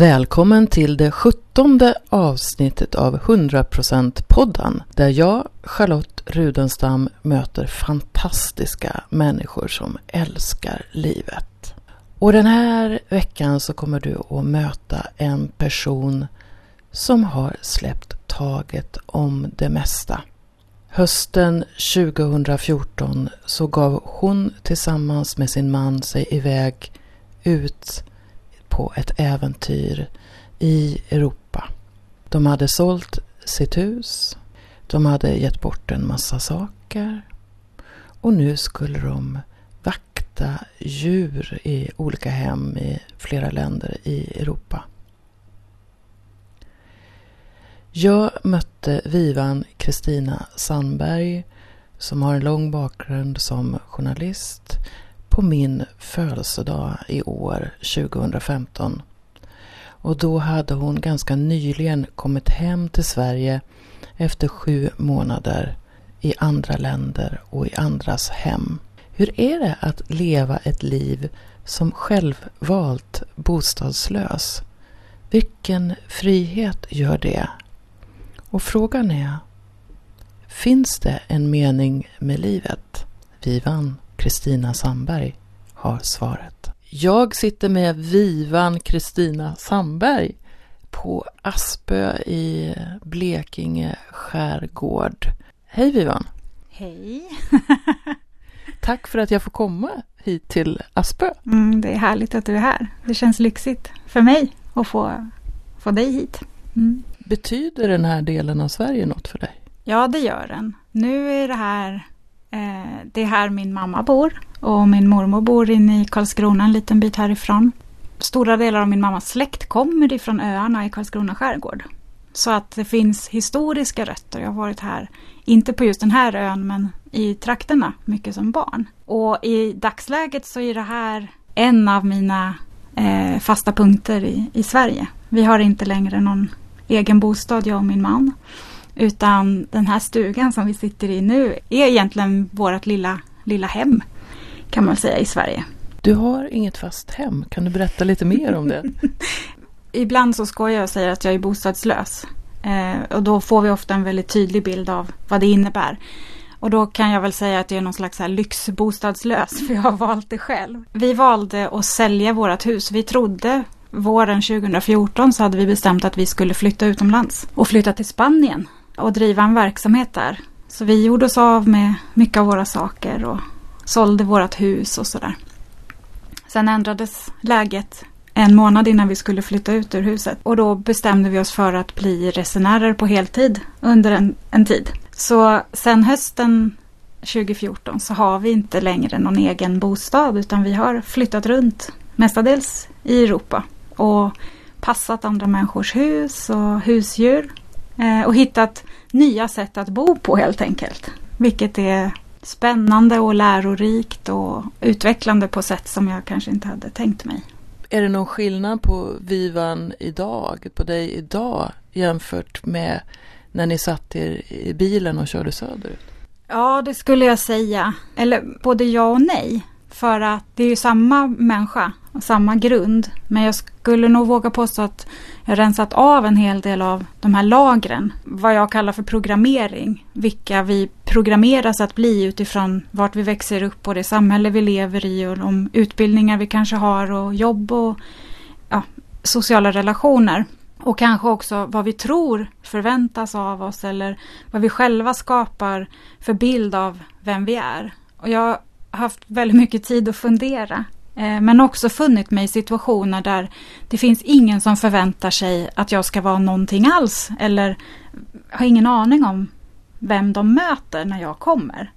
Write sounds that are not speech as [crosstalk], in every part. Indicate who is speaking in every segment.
Speaker 1: Välkommen till det sjuttonde avsnittet av 100% podden där jag, Charlotte Rudenstam, möter fantastiska människor som älskar livet. Och den här veckan så kommer du att möta en person som har släppt taget om det mesta. Hösten 2014 så gav hon tillsammans med sin man sig iväg ut på ett äventyr i Europa. De hade sålt sitt hus, de hade gett bort en massa saker och nu skulle de vakta djur i olika hem i flera länder i Europa. Jag mötte Vivan Kristina Sandberg som har en lång bakgrund som journalist på min födelsedag i år, 2015. Och då hade hon ganska nyligen kommit hem till Sverige efter sju månader i andra länder och i andras hem. Hur är det att leva ett liv som självvalt bostadslös? Vilken frihet gör det? Och frågan är, finns det en mening med livet? Vivan Kristina Sandberg har svaret. Jag sitter med Vivan Kristina Sandberg på Aspö i Blekinge skärgård. Hej Vivan!
Speaker 2: Hej! [laughs]
Speaker 1: Tack för att jag får komma hit till Aspö.
Speaker 2: Mm, det är härligt att du är här. Det känns lyxigt för mig att få, få dig hit.
Speaker 1: Mm. Betyder den här delen av Sverige något för dig?
Speaker 2: Ja, det gör den. Nu är det här Eh, det är här min mamma bor och min mormor bor inne i Karlskrona en liten bit härifrån. Stora delar av min mammas släkt kommer ifrån öarna i Karlskrona skärgård. Så att det finns historiska rötter. Jag har varit här, inte på just den här ön, men i trakterna mycket som barn. Och i dagsläget så är det här en av mina eh, fasta punkter i, i Sverige. Vi har inte längre någon egen bostad, jag och min man. Utan den här stugan som vi sitter i nu är egentligen vårt lilla, lilla hem kan man säga i Sverige.
Speaker 1: Du har inget fast hem, kan du berätta lite mer om det? [laughs]
Speaker 2: Ibland så skojar jag och säger att jag är bostadslös. Eh, och då får vi ofta en väldigt tydlig bild av vad det innebär. Och då kan jag väl säga att jag är någon slags här lyxbostadslös, för jag har valt det själv. Vi valde att sälja vårt hus. Vi trodde våren 2014 så hade vi bestämt att vi skulle flytta utomlands och flytta till Spanien och driva en verksamhet där. Så vi gjorde oss av med mycket av våra saker och sålde vårt hus och sådär. Sen ändrades läget en månad innan vi skulle flytta ut ur huset och då bestämde vi oss för att bli resenärer på heltid under en, en tid. Så sen hösten 2014 så har vi inte längre någon egen bostad utan vi har flyttat runt mestadels i Europa och passat andra människors hus och husdjur eh, och hittat nya sätt att bo på helt enkelt. Vilket är spännande och lärorikt och utvecklande på sätt som jag kanske inte hade tänkt mig.
Speaker 1: Är det någon skillnad på Vivan idag, på dig idag jämfört med när ni satt er i bilen och körde söderut?
Speaker 2: Ja, det skulle jag säga. Eller både ja och nej. För att det är ju samma människa samma grund. Men jag skulle nog våga påstå att jag rensat av en hel del av de här lagren. Vad jag kallar för programmering. Vilka vi programmeras att bli utifrån vart vi växer upp och det samhälle vi lever i och de utbildningar vi kanske har och jobb och ja, sociala relationer. Och kanske också vad vi tror förväntas av oss eller vad vi själva skapar för bild av vem vi är. Och jag har haft väldigt mycket tid att fundera Eh, men också funnit mig i situationer där det finns ingen som förväntar sig att jag ska vara någonting alls. Eller har ingen aning om vem de möter när jag kommer.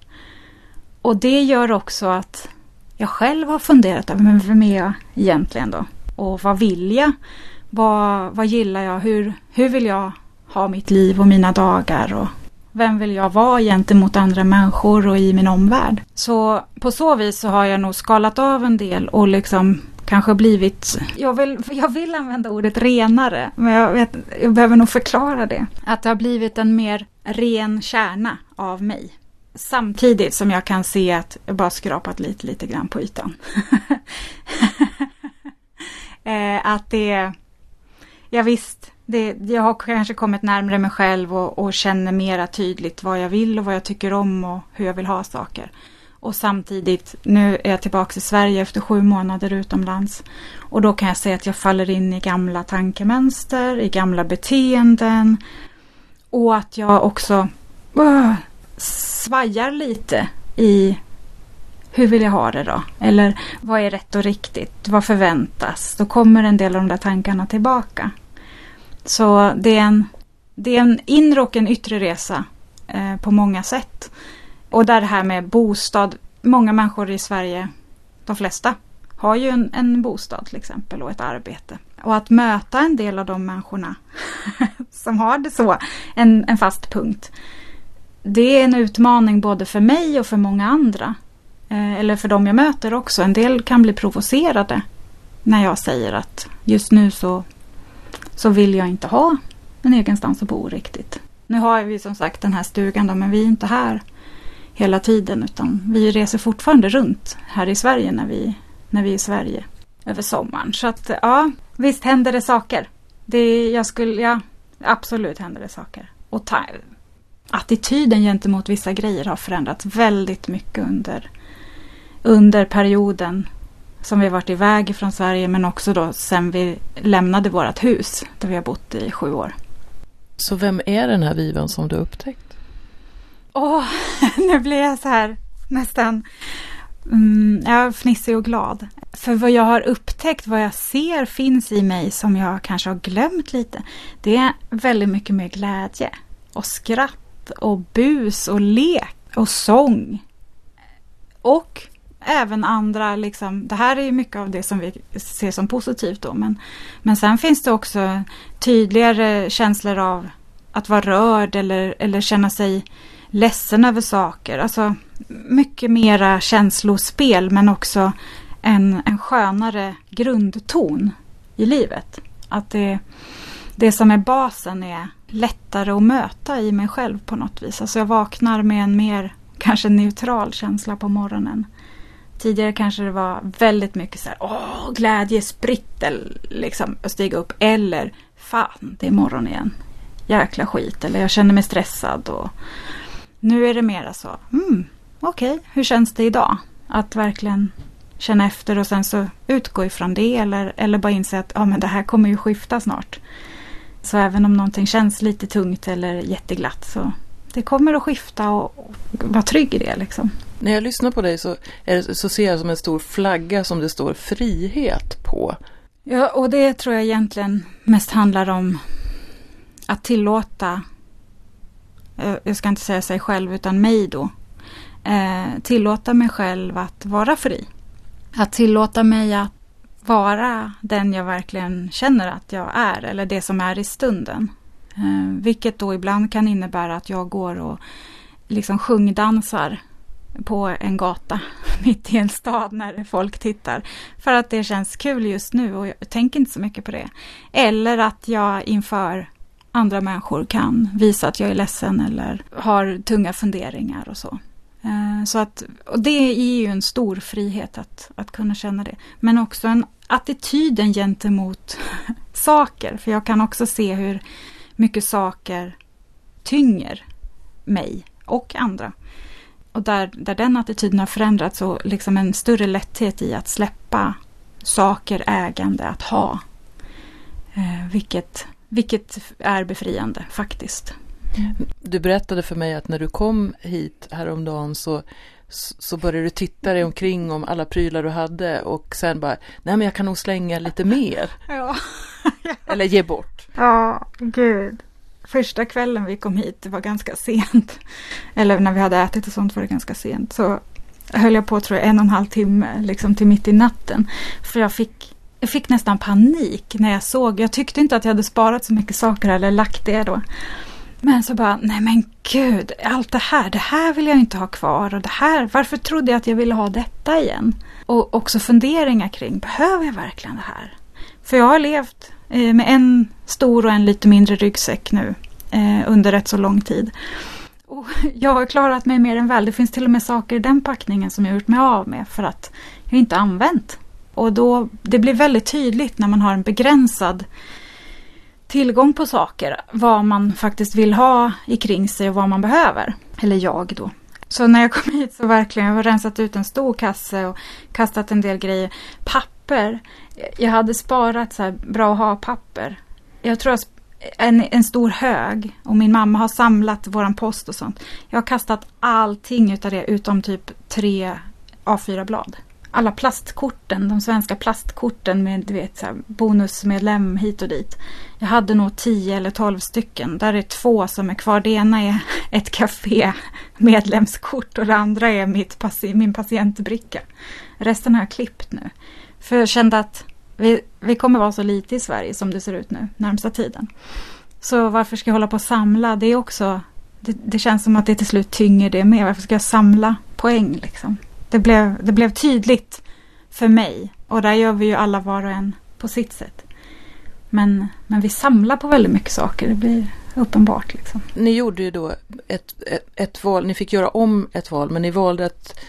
Speaker 2: Och det gör också att jag själv har funderat över men vem är jag egentligen då? Och vad vill jag? Vad, vad gillar jag? Hur, hur vill jag ha mitt liv och mina dagar? Och vem vill jag vara gentemot andra människor och i min omvärld? Så på så vis så har jag nog skalat av en del och liksom kanske blivit, jag vill, [laughs] jag vill använda ordet renare, men jag, vet, jag behöver nog förklara det. Att det har blivit en mer ren kärna av mig. Samtidigt som jag kan se att jag bara skrapat lite, lite grann på ytan. [laughs] Eh, att det ja visst, det, jag har kanske kommit närmare mig själv och, och känner mera tydligt vad jag vill och vad jag tycker om och hur jag vill ha saker. Och samtidigt, nu är jag tillbaka i Sverige efter sju månader utomlands. Och då kan jag säga att jag faller in i gamla tankemönster, i gamla beteenden. Och att jag också uh, svajar lite i hur vill jag ha det då? Eller vad är rätt och riktigt? Vad förväntas? Då kommer en del av de där tankarna tillbaka. Så det är en, det är en inre och en yttre resa eh, på många sätt. Och där det här med bostad, många människor i Sverige, de flesta, har ju en, en bostad till exempel och ett arbete. Och att möta en del av de människorna [laughs] som har det så, en, en fast punkt. Det är en utmaning både för mig och för många andra. Eh, eller för de jag möter också. En del kan bli provocerade när jag säger att just nu så, så vill jag inte ha en egen stans att bo riktigt. Nu har vi som sagt den här stugan då, men vi är inte här hela tiden utan vi reser fortfarande runt här i Sverige när vi, när vi är i Sverige över sommaren. Så att ja, visst händer det saker. Det, jag skulle, ja, absolut händer det saker. Och ta, attityden gentemot vissa grejer har förändrats väldigt mycket under, under perioden som vi varit iväg från Sverige men också då sen vi lämnade vårt hus där vi har bott i sju år.
Speaker 1: Så vem är den här Vivan som du upptäckt?
Speaker 2: Åh, [laughs] nu blir jag så här nästan mm, jag är fnissig och glad. För vad jag har upptäckt, vad jag ser finns i mig som jag kanske har glömt lite. Det är väldigt mycket mer glädje och skratt och bus och lek och sång. Och även andra, liksom, det här är ju mycket av det som vi ser som positivt då, men, men sen finns det också tydligare känslor av att vara rörd eller, eller känna sig ledsen över saker. Alltså mycket mera känslospel men också en, en skönare grundton i livet. Att det, det som är basen är lättare att möta i mig själv på något vis. Alltså jag vaknar med en mer kanske neutral känsla på morgonen. Tidigare kanske det var väldigt mycket så här, åh, glädje, sprittel, liksom, att stiga upp. Eller, fan, det är morgon igen. Jäkla skit. Eller jag känner mig stressad. Och, nu är det mera så, mm, okej, okay, hur känns det idag? Att verkligen känna efter och sen så utgå ifrån det eller, eller bara inse att ja, men det här kommer ju skifta snart. Så även om någonting känns lite tungt eller jätteglatt så det kommer att skifta och, och vara trygg i det. Liksom.
Speaker 1: När jag lyssnar på dig så, det, så ser jag som en stor flagga som det står frihet på.
Speaker 2: Ja, och det tror jag egentligen mest handlar om att tillåta eh, jag ska inte säga sig själv utan mig då, eh, tillåta mig själv att vara fri. Att tillåta mig att vara den jag verkligen känner att jag är eller det som är i stunden. Eh, vilket då ibland kan innebära att jag går och liksom sjungdansar på en gata [laughs] mitt i en stad när folk tittar. För att det känns kul just nu och jag tänker inte så mycket på det. Eller att jag inför andra människor kan visa att jag är ledsen eller har tunga funderingar och så. Eh, så att, och det är ju en stor frihet att, att kunna känna det. Men också en attityden gentemot [laughs] saker. För jag kan också se hur mycket saker tynger mig och andra. Och där, där den attityden har förändrats och liksom en större lätthet i att släppa saker, ägande, att ha. Eh, vilket vilket är befriande faktiskt.
Speaker 1: Du berättade för mig att när du kom hit häromdagen så, så började du titta dig omkring om alla prylar du hade och sen bara, nej men jag kan nog slänga lite mer. [laughs]
Speaker 2: Ja.
Speaker 1: Eller ge bort.
Speaker 2: Ja, gud. Första kvällen vi kom hit, det var ganska sent. [laughs] Eller när vi hade ätit och sånt var det ganska sent. Så höll jag på tror jag en och en halv timme, liksom till mitt i natten. För jag fick jag fick nästan panik när jag såg. Jag tyckte inte att jag hade sparat så mycket saker eller lagt det då. Men så bara, nej men gud, allt det här, det här vill jag inte ha kvar och det här, varför trodde jag att jag ville ha detta igen? Och också funderingar kring, behöver jag verkligen det här? För jag har levt eh, med en stor och en lite mindre ryggsäck nu eh, under rätt så lång tid. Och [laughs] jag har klarat mig mer än väl. Det finns till och med saker i den packningen som jag gjort mig av med för att jag inte använt. Och då, det blir väldigt tydligt när man har en begränsad tillgång på saker. Vad man faktiskt vill ha i kring sig och vad man behöver. Eller jag då. Så när jag kom hit så verkligen, jag har rensat ut en stor kasse och kastat en del grejer. Papper. Jag hade sparat så här bra att ha papper. Jag tror jag en, en stor hög och min mamma har samlat våran post och sånt. Jag har kastat allting utav det utom typ tre A4-blad. Alla plastkorten, de svenska plastkorten med du vet, så här, bonusmedlem hit och dit. Jag hade nog 10 eller 12 stycken. Där är två som är kvar. Det ena är [laughs] ett café medlemskort och det andra är mitt, min patientbricka. Resten har jag klippt nu. För jag kände att vi, vi kommer vara så lite i Sverige som det ser ut nu, närmsta tiden. Så varför ska jag hålla på och samla? Det är också, det, det känns som att det till slut tynger det med. Varför ska jag samla poäng liksom? Det blev, det blev tydligt för mig. Och där gör vi ju alla var och en på sitt sätt. Men, men vi samlar på väldigt mycket saker. Det blir uppenbart. Liksom.
Speaker 1: Ni gjorde ju då ett, ett, ett val, ni fick göra om ett val men ni valde att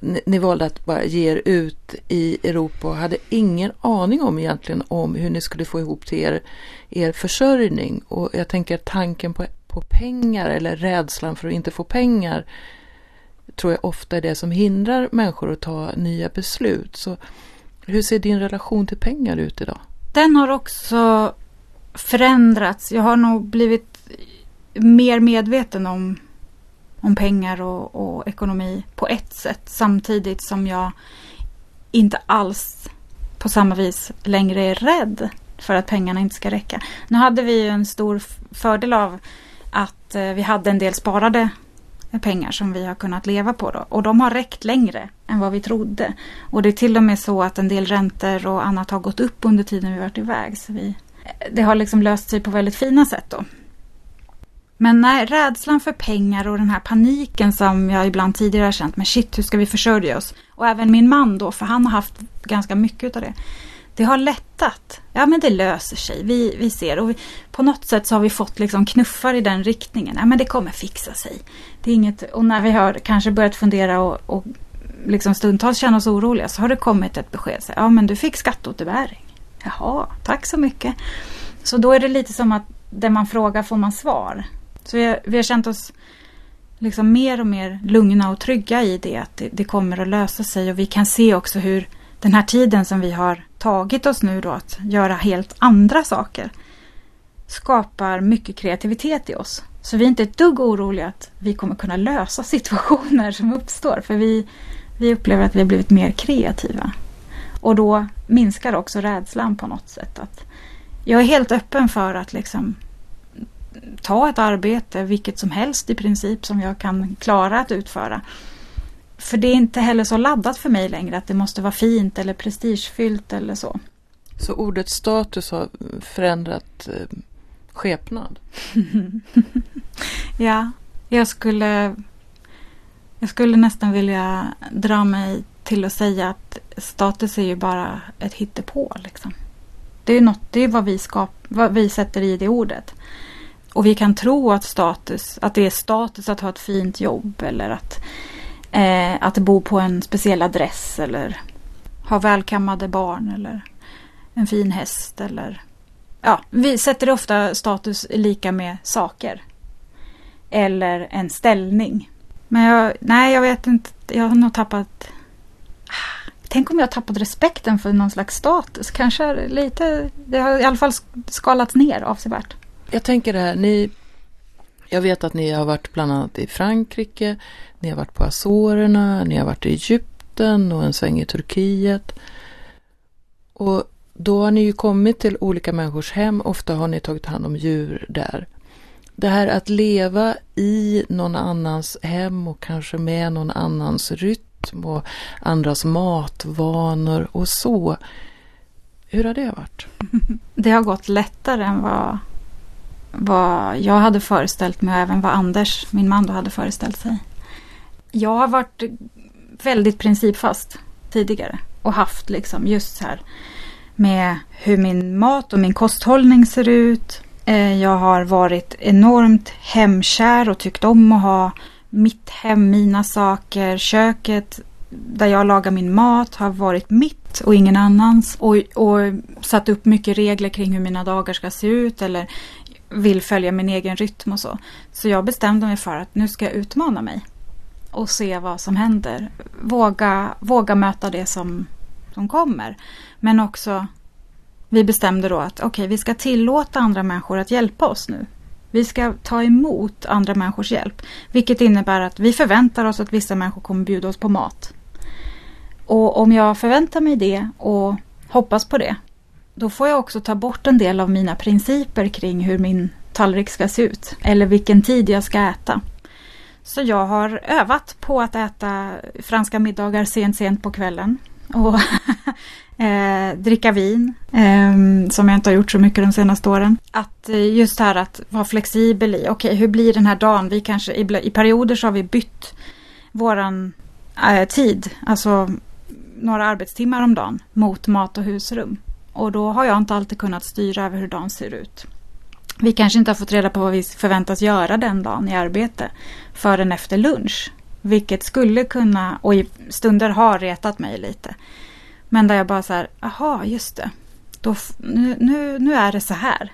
Speaker 1: ni, ni valde att bara ge er ut i Europa och hade ingen aning om egentligen om hur ni skulle få ihop till er, er försörjning. Och jag tänker tanken på, på pengar eller rädslan för att inte få pengar tror jag ofta är det som hindrar människor att ta nya beslut. Så hur ser din relation till pengar ut idag?
Speaker 2: Den har också förändrats. Jag har nog blivit mer medveten om om pengar och, och ekonomi på ett sätt samtidigt som jag inte alls på samma vis längre är rädd för att pengarna inte ska räcka. Nu hade vi ju en stor fördel av att eh, vi hade en del sparade pengar som vi har kunnat leva på då. Och de har räckt längre än vad vi trodde. Och det är till och med så att en del räntor och annat har gått upp under tiden vi varit iväg. Så vi, eh, det har liksom löst sig på väldigt fina sätt då. Men nej, rädslan för pengar och den här paniken som jag ibland tidigare har känt, men shit, hur ska vi försörja oss? Och även min man då, för han har haft ganska mycket av det. Det har lättat. Ja, men det löser sig. Vi, vi ser och vi, på något sätt så har vi fått liksom knuffar i den riktningen. Ja, men det kommer fixa sig. Det är inget, och när vi har kanske börjat fundera och, och liksom stundtals känna oss oroliga så har det kommit ett besked. Så, ja, men du fick skatteåterbäring. Jaha, tack så mycket. Så då är det lite som att det man frågar får man svar. Så vi har, vi har känt oss liksom mer och mer lugna och trygga i det att det, det, kommer att lösa sig och vi kan se också hur den här tiden som vi har tagit oss nu då att göra helt andra saker skapar mycket kreativitet i oss. Så vi är inte ett dugg oroliga att vi kommer kunna lösa [laughs] situationer som uppstår för vi, vi upplever att vi har blivit mer kreativa. Och då minskar också rädslan på något sätt. Att jag är helt öppen för att liksom ta ett arbete, vilket som helst i princip, som jag kan klara att utföra. För det är inte heller så laddat för mig längre att det måste vara fint eller prestigefyllt eller så.
Speaker 1: Så ordet status har förändrat eh, skepnad? [laughs]
Speaker 2: ja, jag skulle, jag skulle nästan vilja dra mig till att säga att status är ju bara ett hittepå. Liksom. Det är, något, det är vad, vi skap, vad vi sätter i det ordet. Och vi kan tro att status, att det är status att ha ett fint jobb eller att, eh, att bo på en speciell adress eller ha välkammade barn eller en fin häst eller ja, vi sätter ofta status lika med saker. Eller en ställning. Men jag, nej, jag vet inte. Jag har nog tappat... Tänk om jag har tappat respekten för någon slags status. Kanske lite... Det har i alla fall skalats ner avsevärt.
Speaker 1: Jag tänker det här, ni, jag vet att ni har varit bland annat i Frankrike, ni har varit på Azorerna, ni har varit i Egypten och en sväng i Turkiet. Och då har ni ju kommit till olika människors hem, ofta har ni tagit hand om djur där. Det här att leva i någon annans hem och kanske med någon annans rytm och andras matvanor och så. Hur har det varit? [laughs]
Speaker 2: Det har gått lättare än vad vad jag hade föreställt mig och även vad Anders, min man, då hade föreställt sig. Jag har varit väldigt principfast tidigare och haft liksom just så här med hur min mat och min kosthållning ser ut. Eh, jag har varit enormt hemkär och tyckt om att ha mitt hem, mina saker. Köket där jag lagar min mat har varit mitt. mitt och ingen annans. Och, och satt upp mycket regler kring hur mina dagar ska se ut eller vill följa min egen rytm och så. Så jag bestämde mig för att nu ska jag utmana mig och se vad som händer. Våga, våga möta det som, som kommer. Men också, vi bestämde då att okej, okay, vi ska tillåta andra människor att hjälpa oss nu. Vi ska ta emot andra människors hjälp. Vilket innebär att vi förväntar oss att vissa människor kommer bjuda oss på mat. Och om jag förväntar mig det och hoppas på det, då får jag också ta bort en del av mina principer kring hur min tallrik ska se ut. Eller vilken tid jag ska äta. Så jag har övat på att äta franska middagar sent, sent på kvällen. Och [laughs] eh, dricka vin, eh, som jag inte har gjort så mycket de senaste åren. Att eh, just det här att vara flexibel i, okej okay, hur blir den här dagen? Vi kanske, i, i perioder så har vi bytt våran eh, tid, alltså några arbetstimmar om dagen mot mat och husrum. Och då har jag inte alltid kunnat styra över hur dagen ser ut. Vi kanske inte har fått reda på vad vi förväntas göra den dagen i arbete förrän efter lunch. Vilket skulle kunna, och i stunder har retat mig lite. Men där jag bara så här, aha, just det. Då, nu, nu, nu är det så här.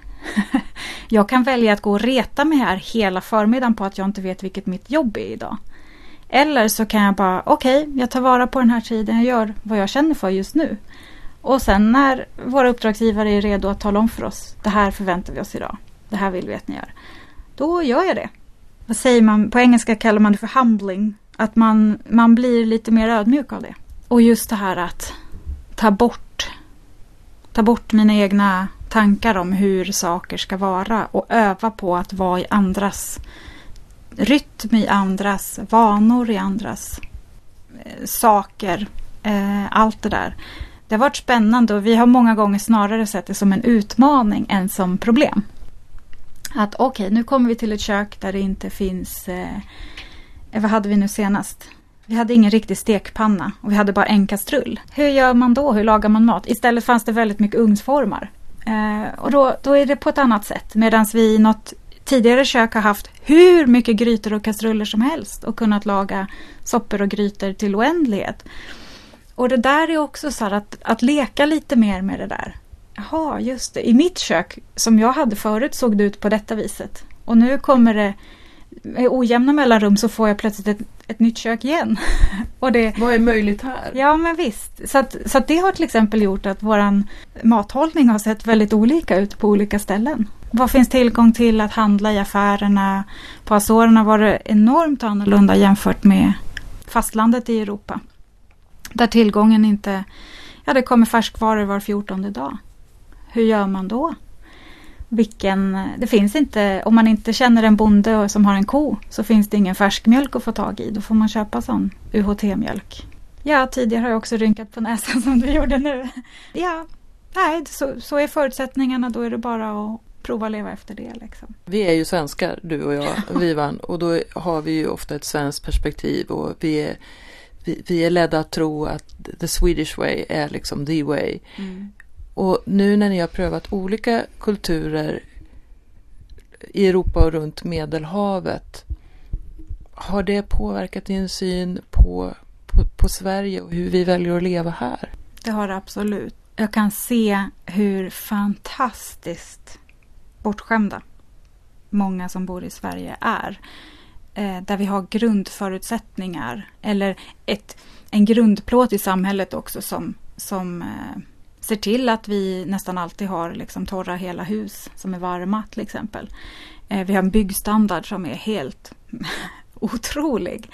Speaker 2: [laughs] jag kan välja att gå och reta mig här hela förmiddagen på att jag inte vet vilket mitt jobb är idag. Eller så kan jag bara, okej, okay, jag tar vara på den här tiden, jag gör vad jag känner för just nu. Och sen när våra uppdragsgivare är redo att tala om för oss, det här förväntar vi oss idag, det här vill vi att ni gör. Då gör jag det. Vad säger man, på engelska kallar man det för humbling. Att man, man blir lite mer ödmjuk av det. Och just det här att ta bort, ta bort mina egna tankar om hur saker ska vara och öva på att vara i andras rytm, i andras vanor, i andras eh, saker. Eh, allt det där. Det har varit spännande och vi har många gånger snarare sett det som en utmaning än som problem. Att okej, okay, nu kommer vi till ett kök där det inte finns... Eh, eh, vad hade vi nu senast? Vi hade ingen riktig stekpanna och vi hade bara en kastrull. Hur gör man då? Hur lagar man mat? Istället fanns det väldigt mycket ugnsformar. Eh, och då, då är det på ett annat sätt. Medan vi i något tidigare kök har haft hur mycket grytor och kastruller som helst och kunnat laga soppor och grytor till oändlighet. Och det där är också så att, att leka lite mer med det där. Jaha, just det. I mitt kök som jag hade förut såg det ut på detta viset. Och nu kommer det med ojämna mellanrum så får jag plötsligt ett, ett nytt kök igen. [laughs]
Speaker 1: och det, Vad är möjligt här?
Speaker 2: Ja men visst. Så, att, så att det har till exempel gjort att våran mathållning har sett väldigt olika ut på olika ställen. Vad finns tillgång till att handla i affärerna? På Azorerna var det enormt annorlunda jämfört med fastlandet i Europa. Där tillgången inte... Ja, det kommer färskvaror var fjortonde dag. Hur gör man då? Vilken, det finns inte, om man inte känner en bonde som har en ko så finns det ingen färskmjölk att få tag i. Då får man köpa sån UHT-mjölk. Ja, tidigare har jag också rynkat på näsan [laughs] som du gjorde nu. Ja, nej, så, så är förutsättningarna. Då är det bara att prova att leva efter det. Liksom.
Speaker 1: Vi är ju svenskar, du och jag, Vivan, och då har vi ju ofta ett svenskt perspektiv och vi är vi, vi är ledda att tro att the Swedish way är liksom the way. Mm. Och nu när ni har prövat olika kulturer i Europa och runt Medelhavet. Har det påverkat din syn på, på, på Sverige och hur vi väljer att leva här?
Speaker 2: Det har det absolut. Jag kan se hur fantastiskt bortskämda många som bor i Sverige är eh, där vi har grundförutsättningar eller ett, en grundplåt i samhället också som, som eh, ser till att vi nästan alltid har liksom torra hela hus som är varma till exempel. Eh, vi har en byggstandard som är helt [laughs] otrolig.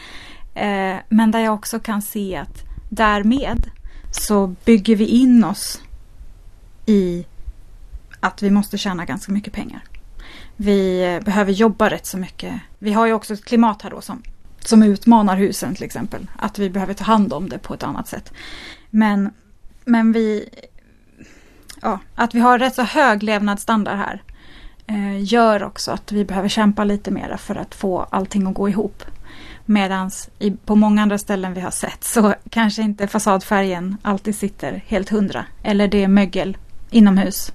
Speaker 2: Eh, men där jag också kan se att därmed så bygger vi in oss i att vi måste tjäna ganska mycket pengar. Vi behöver jobba rätt så mycket. Vi har ju också ett klimat här då som, som utmanar husen till exempel. Att vi behöver ta hand om det på ett annat sätt. Men, men vi... Ja, att vi har rätt så hög levnadsstandard här eh, gör också att vi behöver kämpa lite mer för att få allting att gå ihop. Medan på många andra ställen vi har sett så kanske inte fasadfärgen alltid sitter helt hundra. Eller det är mögel inomhus.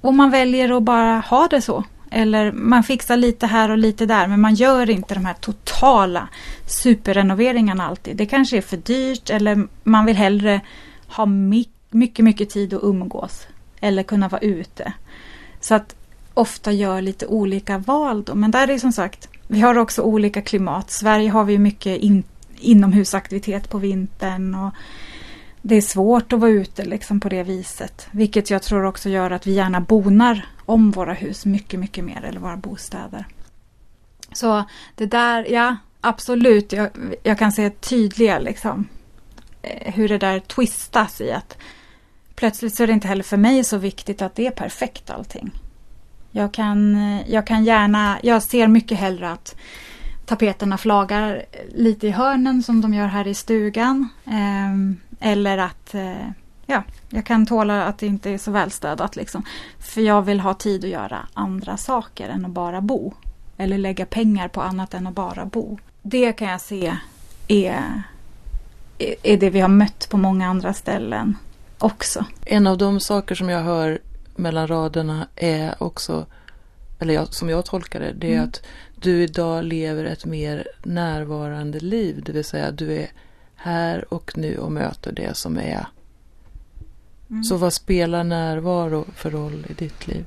Speaker 2: Och man väljer att bara ha det så. Eller man fixar lite här och lite där men man gör inte de här totala superrenoveringarna alltid. Det kanske är för dyrt eller man vill hellre ha mycket, mycket tid att umgås. Eller kunna vara ute. Så att ofta gör lite olika val då. Men där är som sagt, vi har också olika klimat. Sverige har vi mycket in, inomhusaktivitet på vintern. och det är svårt att vara ute liksom på det viset. Vilket jag tror också gör att vi gärna bonar om våra hus mycket, mycket mer. Eller våra bostäder. Så det där, ja absolut. Jag, jag kan se tydliga liksom eh, hur det där twistas i att plötsligt så är det inte heller för mig så viktigt att det är perfekt allting. Jag kan, eh, jag kan gärna, jag ser mycket hellre att tapeterna flagar lite i hörnen som de gör här i stugan. Eh, eller att eh, ja, jag kan tåla att det inte är så välstädat. Liksom. För jag vill ha tid att göra andra saker än att bara bo. Eller lägga pengar på annat än att bara bo. Det kan jag se är, är det vi har mött på många andra ställen också.
Speaker 1: En av de saker som jag hör mellan raderna är också, eller jag, som jag tolkar det, det är mm. att du idag lever ett mer närvarande liv. Det vill säga du är här och nu och möter det som är. Mm. Så vad spelar närvaro för roll i ditt liv?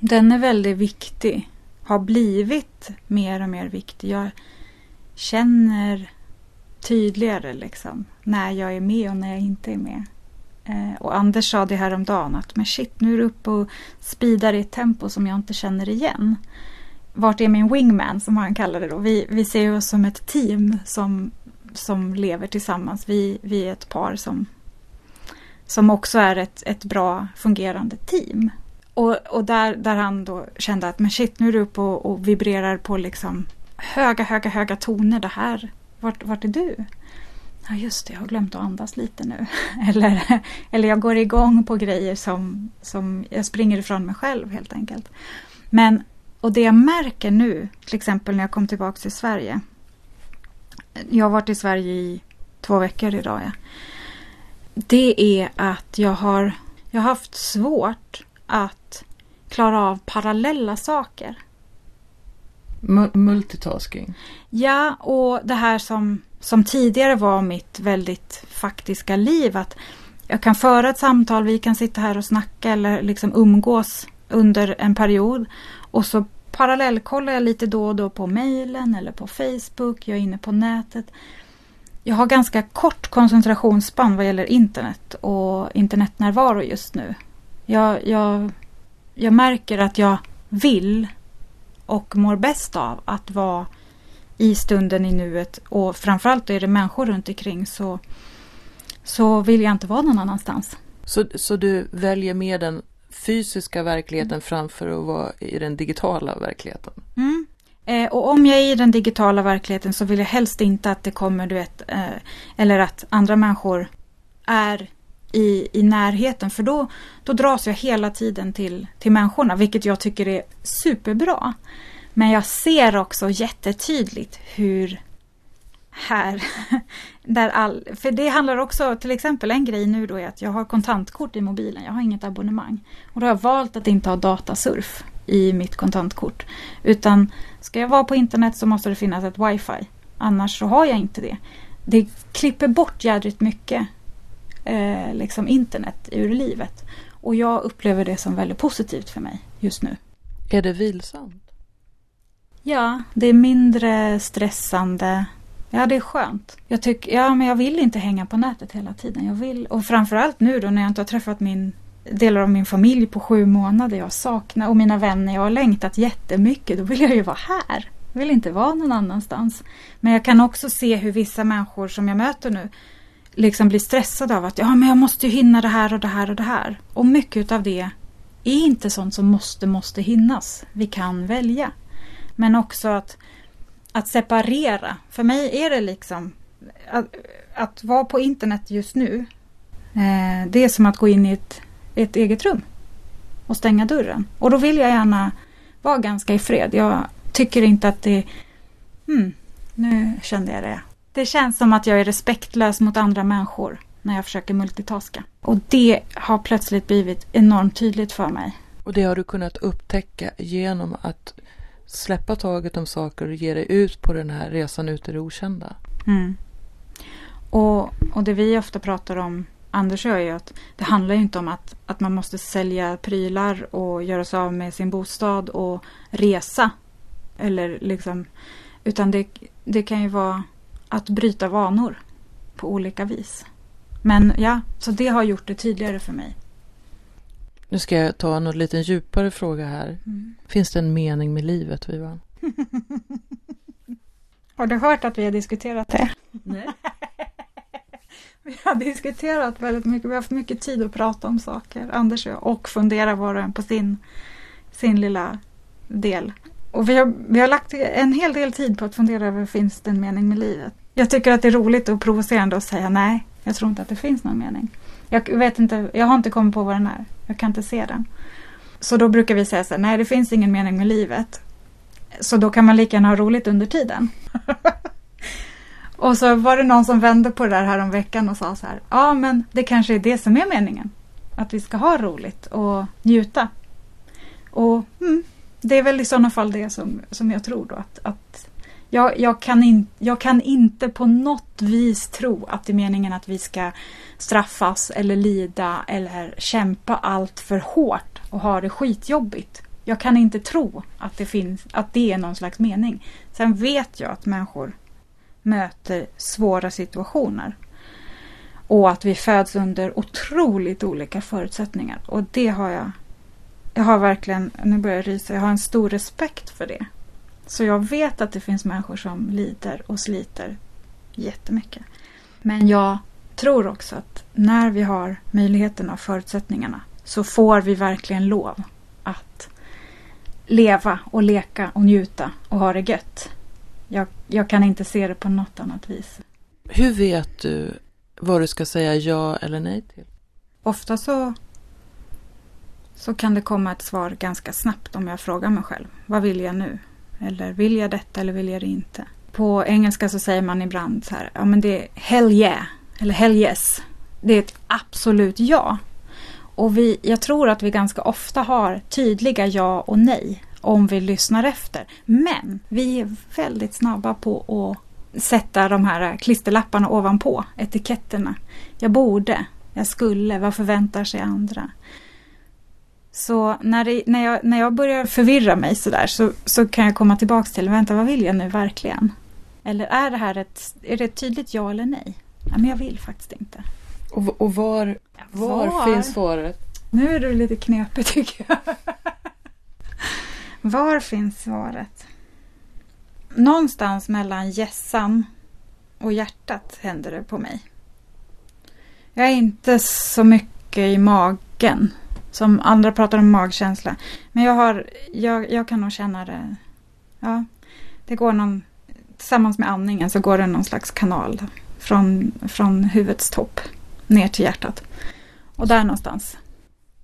Speaker 2: Den är väldigt viktig. Har blivit mer och mer viktig. Jag känner tydligare liksom när jag är med och när jag inte är med. Eh, och Anders sa det här om dagen att men shit, nu är du uppe och speedar i ett tempo som jag inte känner igen. Vart är min wingman som han kallar det då? Vi, vi ser oss som ett team som, som lever tillsammans. Vi, vi är ett par som, som också är ett, ett bra fungerande team. Och, och där, där han då kände att men shit, nu är du uppe och, och vibrerar på liksom höga, höga, höga toner. Det här, vart, vart är du? Ja just det, jag har glömt att andas lite nu. [laughs] eller, eller jag går igång på grejer som, som jag springer ifrån mig själv helt enkelt. Men, och det jag märker nu, till exempel när jag kom tillbaka till Sverige. Jag har varit i Sverige i två veckor idag. Ja. Det är att jag har, jag har haft svårt att klara av parallella saker.
Speaker 1: M multitasking?
Speaker 2: Ja, och det här som som tidigare var mitt väldigt faktiska liv. Att jag kan föra ett samtal, vi kan sitta här och snacka eller liksom umgås under en period. Och så parallellkollar jag lite då och då på mejlen eller på Facebook, jag är inne på nätet. Jag har ganska kort koncentrationsspann vad gäller internet och internetnärvaro just nu. Jag, jag, jag märker att jag vill och mår bäst av att vara i stunden, i nuet och framförallt är det människor runt omkring så, så vill jag inte vara någon annanstans.
Speaker 1: Så, så du väljer mer den fysiska verkligheten mm. framför att vara i den digitala verkligheten?
Speaker 2: Mm. Eh, och om jag är i den digitala verkligheten så vill jag helst inte att det kommer, du vet, eh, eller att andra människor är i, i närheten för då, då dras jag hela tiden till, till människorna vilket jag tycker är superbra. Men jag ser också jättetydligt hur här, [laughs] där all, för det handlar också, till exempel en grej nu då är att jag har kontantkort i mobilen, jag har inget abonnemang. Och då har jag valt att inte ha datasurf i mitt kontantkort. Utan ska jag vara på internet så måste det finnas ett wifi. Annars så har jag inte det. Det klipper bort jädrigt mycket eh, liksom internet ur livet. Och jag upplever det som väldigt positivt för mig just nu.
Speaker 1: Är det vilsamt?
Speaker 2: Ja, det är mindre stressande. Ja, det är skönt. Jag tycker, ja men jag vill inte hänga på nätet hela tiden. Jag vill, och framförallt nu då när jag inte har träffat min delar av min familj på sju månader. Jag saknar, och mina vänner, jag har längtat jättemycket. Då vill jag ju vara här. Jag vill inte vara någon annanstans. Men jag kan också se hur vissa människor som jag möter nu liksom blir stressade av att ja, men jag måste ju hinna det här och det här och det här. Och mycket av det är inte sånt som måste, måste hinnas. Vi kan välja. Men också att, att separera. För mig är det liksom att, att vara på internet just nu. Eh, det är som att gå in i ett, ett eget rum och stänga dörren. Och då vill jag gärna vara ganska i fred. Jag tycker inte att det... Hmm, nu kände jag det. Det känns som att jag är respektlös mot andra människor när jag försöker multitaska. Och det har plötsligt blivit enormt tydligt för mig.
Speaker 1: Och det har du kunnat upptäcka genom att släppa taget om saker och ge dig ut på den här resan ut i det okända.
Speaker 2: Mm. Och, och det vi ofta pratar om, Anders och jag, är ju att det handlar ju inte om att, att man måste sälja prylar och göra sig av med sin bostad och resa. Eller liksom, utan det, det kan ju vara att bryta vanor på olika vis. Men ja, så det har gjort det tydligare för mig.
Speaker 1: Nu ska jag ta en lite djupare fråga här. Mm. Finns det en mening med livet, Vivan? [laughs]
Speaker 2: har du hört att vi har diskuterat det? Nej. [laughs] vi har diskuterat väldigt mycket. Vi har haft mycket tid att prata om saker, Anders och jag, och fundera var och en på sin, sin lilla del. Och vi har, vi har lagt en hel del tid på att fundera över finns det en mening med livet. Jag tycker att det är roligt och provocerande att säga nej, jag tror inte att det finns någon mening. Jag vet inte, jag har inte kommit på vad den är. Jag kan inte se den. Så då brukar vi säga så här, nej det finns ingen mening med livet. Så då kan man lika gärna ha roligt under tiden. [laughs] och så var det någon som vände på det där här om veckan och sa så här, ja men det kanske är det som är meningen. Att vi ska ha roligt och njuta. Och mm, det är väl i sådana fall det som, som jag tror då att, att jag, jag, kan in, jag kan inte på något vis tro att det är meningen att vi ska straffas eller lida eller kämpa allt för hårt och ha det skitjobbigt. Jag kan inte tro att det, finns, att det är någon slags mening. Sen vet jag att människor möter svåra situationer. Och att vi föds under otroligt olika förutsättningar. Och det har jag jag har verkligen, nu börjar jag rysa, jag har en stor respekt för det. Så jag vet att det finns människor som lider och sliter jättemycket. Men jag tror också att när vi har möjligheterna och förutsättningarna så får vi verkligen lov att leva och leka och njuta och ha det gött. Jag, jag kan inte se det på något annat vis.
Speaker 1: Hur vet du vad du ska säga ja eller nej till?
Speaker 2: Ofta så så kan det komma ett svar ganska snabbt om jag frågar mig själv. Vad vill jag nu? Eller vill jag detta eller vill jag det inte? På engelska så säger man ibland så här, ja men det är hell yeah, eller hell yes. Det är ett absolut ja. Och vi, jag tror att vi ganska ofta har tydliga ja och nej om vi lyssnar efter. Men vi är väldigt snabba på att sätta de här klisterlapparna ovanpå etiketterna. Jag borde, jag skulle, vad förväntar sig andra? Så när, det, när, jag, när jag börjar förvirra mig sådär så, så kan jag komma tillbaks till, vänta vad vill jag nu verkligen? Eller är det här ett, är det ett tydligt ja eller nej? Ja, men jag vill faktiskt inte.
Speaker 1: Och, och var, var, var finns svaret?
Speaker 2: Nu är det lite knepigt tycker jag. var finns svaret? Någonstans mellan gässan och hjärtat händer det på mig. Jag är inte så mycket i magen som andra pratar om magkänsla. Men jag, har, jag, jag kan nog känna det. Ja, det går någon, tillsammans med andningen så går det någon slags kanal från, från huvudets topp ner till hjärtat. Och där någonstans.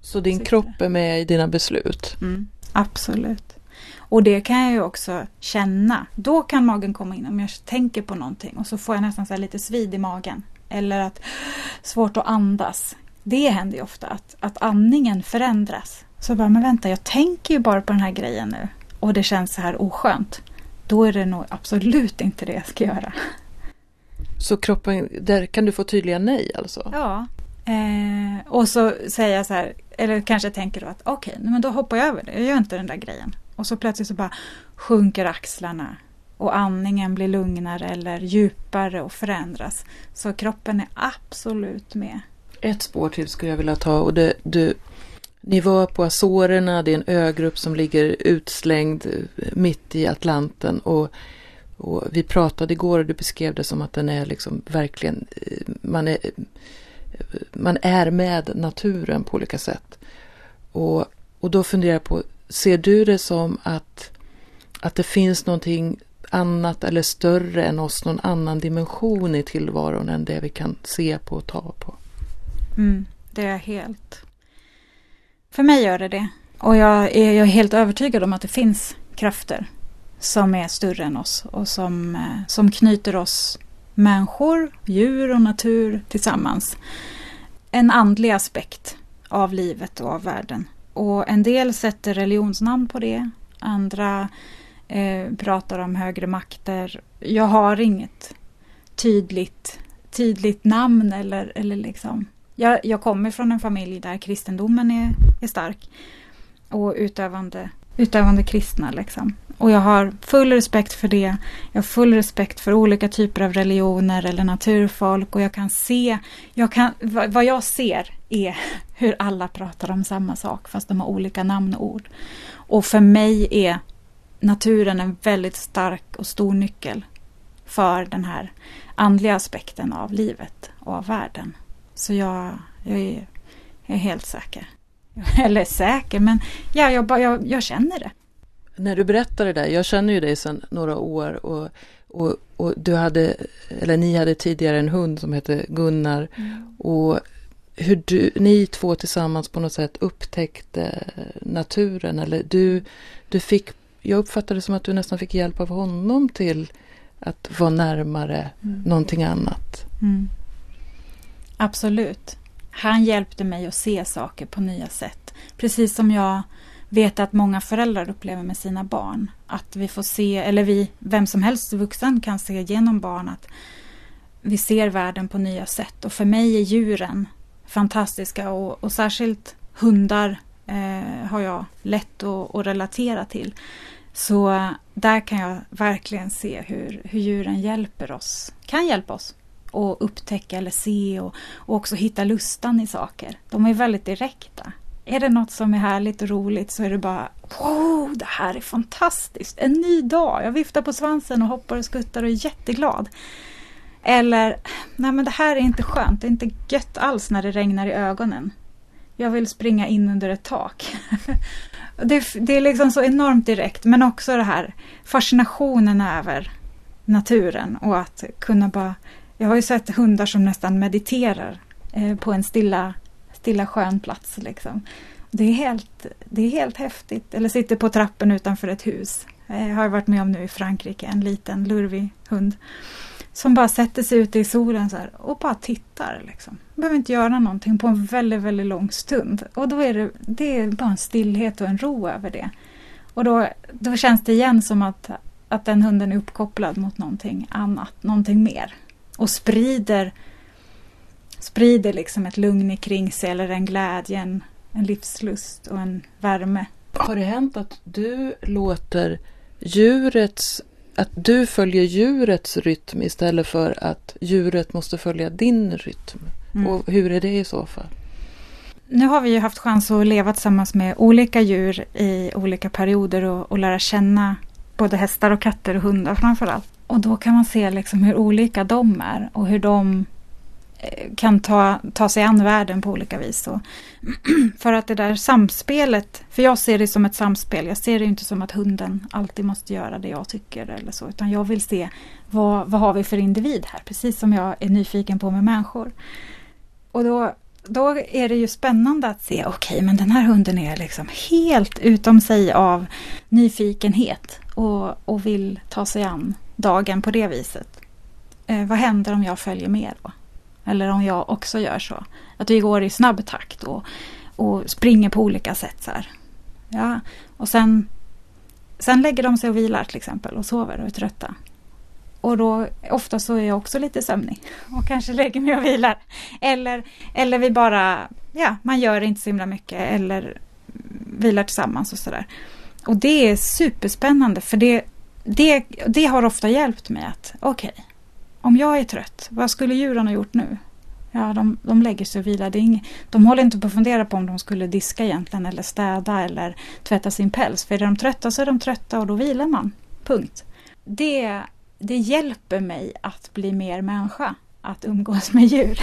Speaker 1: Så din kropp är med i dina beslut?
Speaker 2: Mm, absolut. Och det kan jag ju också känna. Då kan magen komma in om jag tänker på någonting och så får jag nästan så lite svid i magen. Eller att svårt att andas. Det händer ju ofta att, att andningen förändras. Så bara, men vänta, jag tänker ju bara på den här grejen nu och det känns så här oskönt. Då är det nog absolut inte det jag ska göra.
Speaker 1: Så kroppen, där kan du få tydliga nej alltså?
Speaker 2: Ja. Eh, och så säger jag så här, eller kanske tänker då att okej, okay, men då hoppar jag över det. Jag gör inte den där grejen. Och så plötsligt så bara sjunker axlarna och andningen blir lugnare eller djupare och förändras. Så kroppen är absolut med
Speaker 1: ett spår till skulle jag vilja ta och det, du, ni var på Azorerna, det är en ögrupp som ligger utslängd eh, mitt i Atlanten och, och vi pratade igår och du beskrev det som att den är liksom verkligen, eh, man är, eh, man är med naturen på olika sätt. Och, och då funderar jag på, ser du det som att, att det finns någonting annat eller större än oss, någon annan dimension i tillvaron än det vi kan se på och ta på?
Speaker 2: Mm, det är helt. För mig gör det det. Och jag är, jag är helt övertygad om att det finns krafter som är större än oss och som, eh, som knyter oss människor, djur och natur tillsammans. En andlig aspekt av livet och av världen. Och en del sätter religionsnamn på det. Andra eh, pratar om högre makter. Jag har inget tydligt tydligt namn eller, eller liksom. Jag, jag kommer från en familj där kristendomen är, är stark och utövande, utövande kristna liksom. Och jag har full respekt för det. Jag har full respekt för olika typer av religioner eller naturfolk och jag kan se, jag kan, vad jag ser är [laughs] hur alla pratar om samma sak fast de har olika namn och ord. Och för mig är naturen en väldigt stark och stor nyckel för den här andliga aspekten av livet och av världen. Så jag, jag, är, jag är helt säker. [laughs] Eller säker, men ja, jag, jag, jag känner det.
Speaker 1: När du berättar det där, jag känner ju dig sedan några år och, och, och du hade, eller ni hade tidigare en hund som hette Gunnar. Mm. Och hur du, ni två tillsammans på något sätt upptäckte naturen eller du, du fick, jag uppfattade det som att du nästan fick hjälp av honom till att vara närmare mm. någonting annat. Mm.
Speaker 2: Absolut. Han hjälpte mig att se saker på nya sätt. Precis som jag vet att många föräldrar upplever med sina barn. Att vi får se, eller vi, vem som helst vuxen kan se genom barn att vi ser världen på nya sätt. Och för mig är djuren fantastiska och, och särskilt hundar eh, har jag lätt att, att relatera till. Så eh, där kan jag verkligen se hur, hur djuren hjälper oss, kan hjälpa oss och upptäcka eller se och, och också hitta lustan i saker. De är väldigt direkta. Är det något som är härligt och roligt så är det bara Wow, det här är fantastiskt! En ny dag! Jag viftar på svansen och hoppar och skuttar och är jätteglad. Eller, nej men det här är inte skönt, det är inte gött alls när det regnar i ögonen. Jag vill springa in under ett tak. [laughs] det, det är liksom så enormt direkt, men också det här fascinationen över naturen och att kunna bara... Jag har ju sett hundar som nästan mediterar eh, på en stilla, stilla skön plats. Liksom. Det, är helt, det är helt häftigt. Eller sitter på trappen utanför ett hus. Eh, jag har varit med om nu i Frankrike, en liten lurvig hund. Som bara sätter sig ute i solen så och bara tittar. Liksom. Behöver inte göra någonting på en väldigt, väldigt lång stund. Och då är det, det är bara en stillhet och en ro över det. Och då, då känns det igen som att, att den hunden är uppkopplad mot någonting annat, någonting mer. Och sprider, sprider liksom ett lugn kring sig eller en glädje, en, en livslust och en värme.
Speaker 1: Har det hänt att du låter djurets att du följer djurets rytm istället för att djuret måste följa din rytm. Mm. Och hur är det i så fall?
Speaker 2: Nu har vi ju haft chans att leva tillsammans med olika djur i olika perioder och, och lära känna både hästar och katter och hundar framförallt. Och då kan man se liksom hur olika de är och hur de eh, kan ta, ta sig an världen på olika vis. Och [clears throat] för att det där samspelet, för jag ser det som ett samspel. Jag ser det inte som att hunden alltid måste göra det jag tycker eller så. Utan jag vill se vad, vad har vi för individ här? Precis som jag är nyfiken på med människor. Och då, då är det ju spännande att se, okej okay, men den här hunden är liksom helt utom sig av nyfikenhet och, och vill ta sig an dagen på det viset. Eh, vad händer om jag följer med då? Eller om jag också gör så. Att vi går i snabb takt och, och springer på olika sätt. Så här. Ja, och sen, sen lägger de sig och vilar till exempel och sover och är trötta. Och då ofta så är jag också lite sömnig [laughs] och kanske lägger mig och vilar. Eller, eller vi bara, ja, man gör inte så himla mycket eller vilar tillsammans och sådär. Och det är superspännande för det, det, det har ofta hjälpt mig att okej, okay, om jag är trött, vad skulle djuren ha gjort nu? Ja, de, de lägger sig och vilar. Det är de håller inte på att fundera på om de skulle diska egentligen eller städa eller tvätta sin päls. För är de trötta så är de trötta och då vilar man. Punkt. Det, det hjälper mig att bli mer människa, att umgås med djur.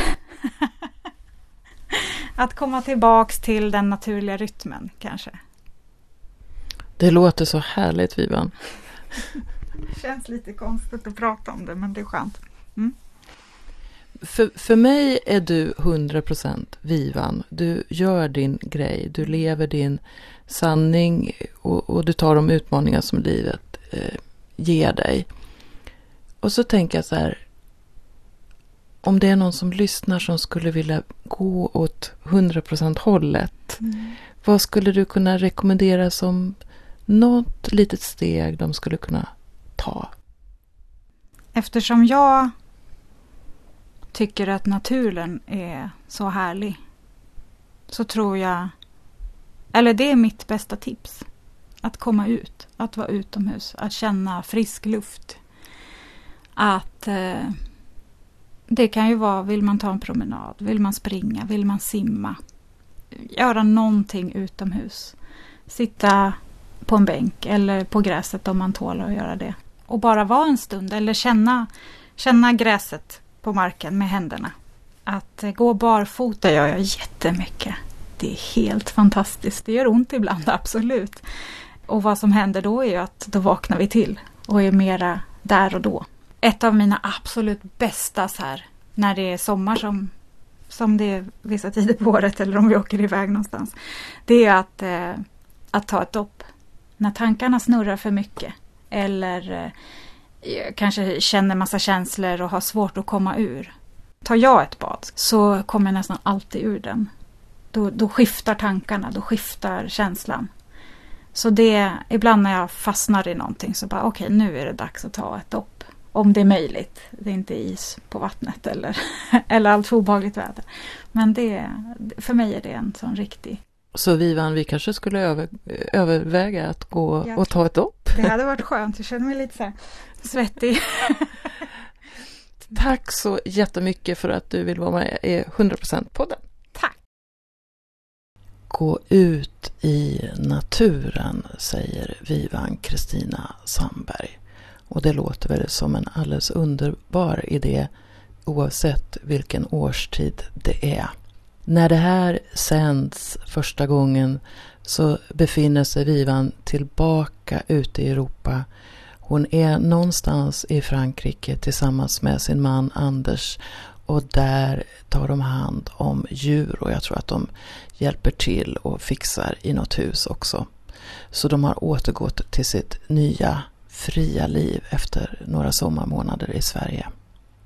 Speaker 2: [laughs] att komma tillbaks till den naturliga rytmen kanske.
Speaker 1: Det låter så härligt Vivan
Speaker 2: det [laughs] känns lite konstigt att prata om det men det är skönt. Mm.
Speaker 1: För, för mig är du 100% Vivan. Du gör din grej, du lever din sanning och, och du tar de utmaningar som livet eh, ger dig. Och så tänker jag så här. Om det är någon som lyssnar som skulle vilja gå åt 100% hållet. Mm. Vad skulle du kunna rekommendera som något litet steg de skulle kunna ta?
Speaker 2: Eftersom jag tycker att naturen är så härlig så tror jag, eller det är mitt bästa tips. Att komma ut, att vara utomhus, att känna frisk luft. Att eh, det kan ju vara, vill man ta en promenad, vill man springa, vill man simma. Göra någonting utomhus. Sitta på en bänk eller på gräset om man tål att göra det. Och bara vara en stund eller känna, känna gräset på marken med händerna. Att eh, gå barfota gör jag jättemycket. Det är helt fantastiskt. Det gör ont ibland, [laughs] absolut. Och vad som händer då är ju att då vaknar vi till och är mera där och då. Ett av mina absolut bästa så här, när det är sommar som, som det är vissa tider på året eller om vi åker iväg någonstans. Det är att, eh, att ta ett dopp. När tankarna snurrar för mycket eller eh, kanske känner massa känslor och har svårt att komma ur. Tar jag ett bad så kommer jag nästan alltid ur den. Då, då skiftar tankarna, då skiftar känslan. Så det, ibland när jag fastnar i någonting så bara okej okay, nu är det dags att ta ett dopp. Om det är möjligt. Det är inte is på vattnet eller, [laughs] eller allt för obehagligt väder. Men det, för mig är det en sån riktig
Speaker 1: så Vivan, vi kanske skulle över, överväga att gå ja. och ta ett dopp?
Speaker 2: Det hade varit skönt, jag känner mig lite så svettig. [laughs]
Speaker 1: Tack så jättemycket för att du vill vara med i 100%-podden.
Speaker 2: Tack!
Speaker 1: Gå ut i naturen, säger Vivan Kristina Sandberg. Och det låter väl som en alldeles underbar idé oavsett vilken årstid det är. När det här sänds första gången så befinner sig Vivan tillbaka ute i Europa. Hon är någonstans i Frankrike tillsammans med sin man Anders och där tar de hand om djur och jag tror att de hjälper till och fixar i något hus också. Så de har återgått till sitt nya fria liv efter några sommarmånader i Sverige.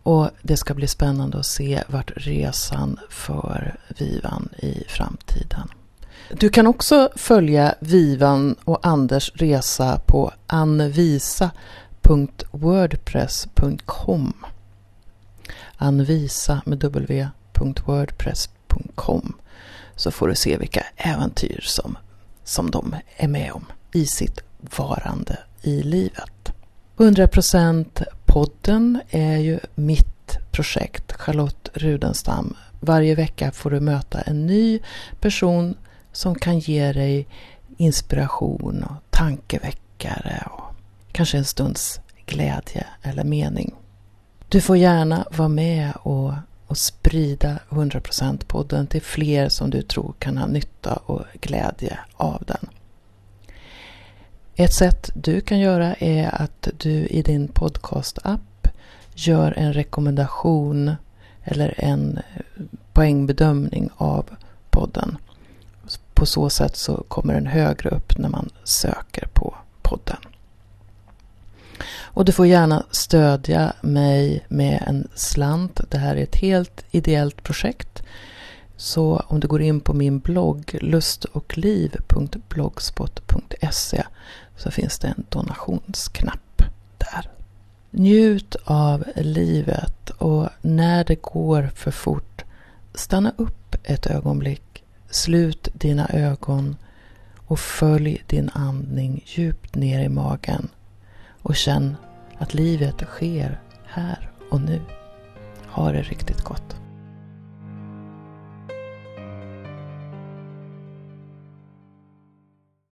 Speaker 1: Och det ska bli spännande att se vart resan för Vivan i framtiden. Du kan också följa Vivan och Anders resa på anvisa.wordpress.com Anvisa med w.wordpress.com så får du se vilka äventyr som, som de är med om i sitt varande i livet. 100% podden är ju mitt projekt, Charlotte Rudenstam. Varje vecka får du möta en ny person som kan ge dig inspiration och tankeväckare och kanske en stunds glädje eller mening. Du får gärna vara med och, och sprida 100% podden till fler som du tror kan ha nytta och glädje av den. Ett sätt du kan göra är att du i din podcast-app gör en rekommendation eller en eh, poängbedömning av podden. På så sätt så kommer den högre upp när man söker på podden. Och du får gärna stödja mig med en slant. Det här är ett helt ideellt projekt. Så om du går in på min blogg lustochliv.blogspot.se så finns det en donationsknapp där. Njut av livet och när det går för fort, stanna upp ett ögonblick, slut dina ögon och följ din andning djupt ner i magen och känn att livet sker här och nu. Ha det riktigt gott.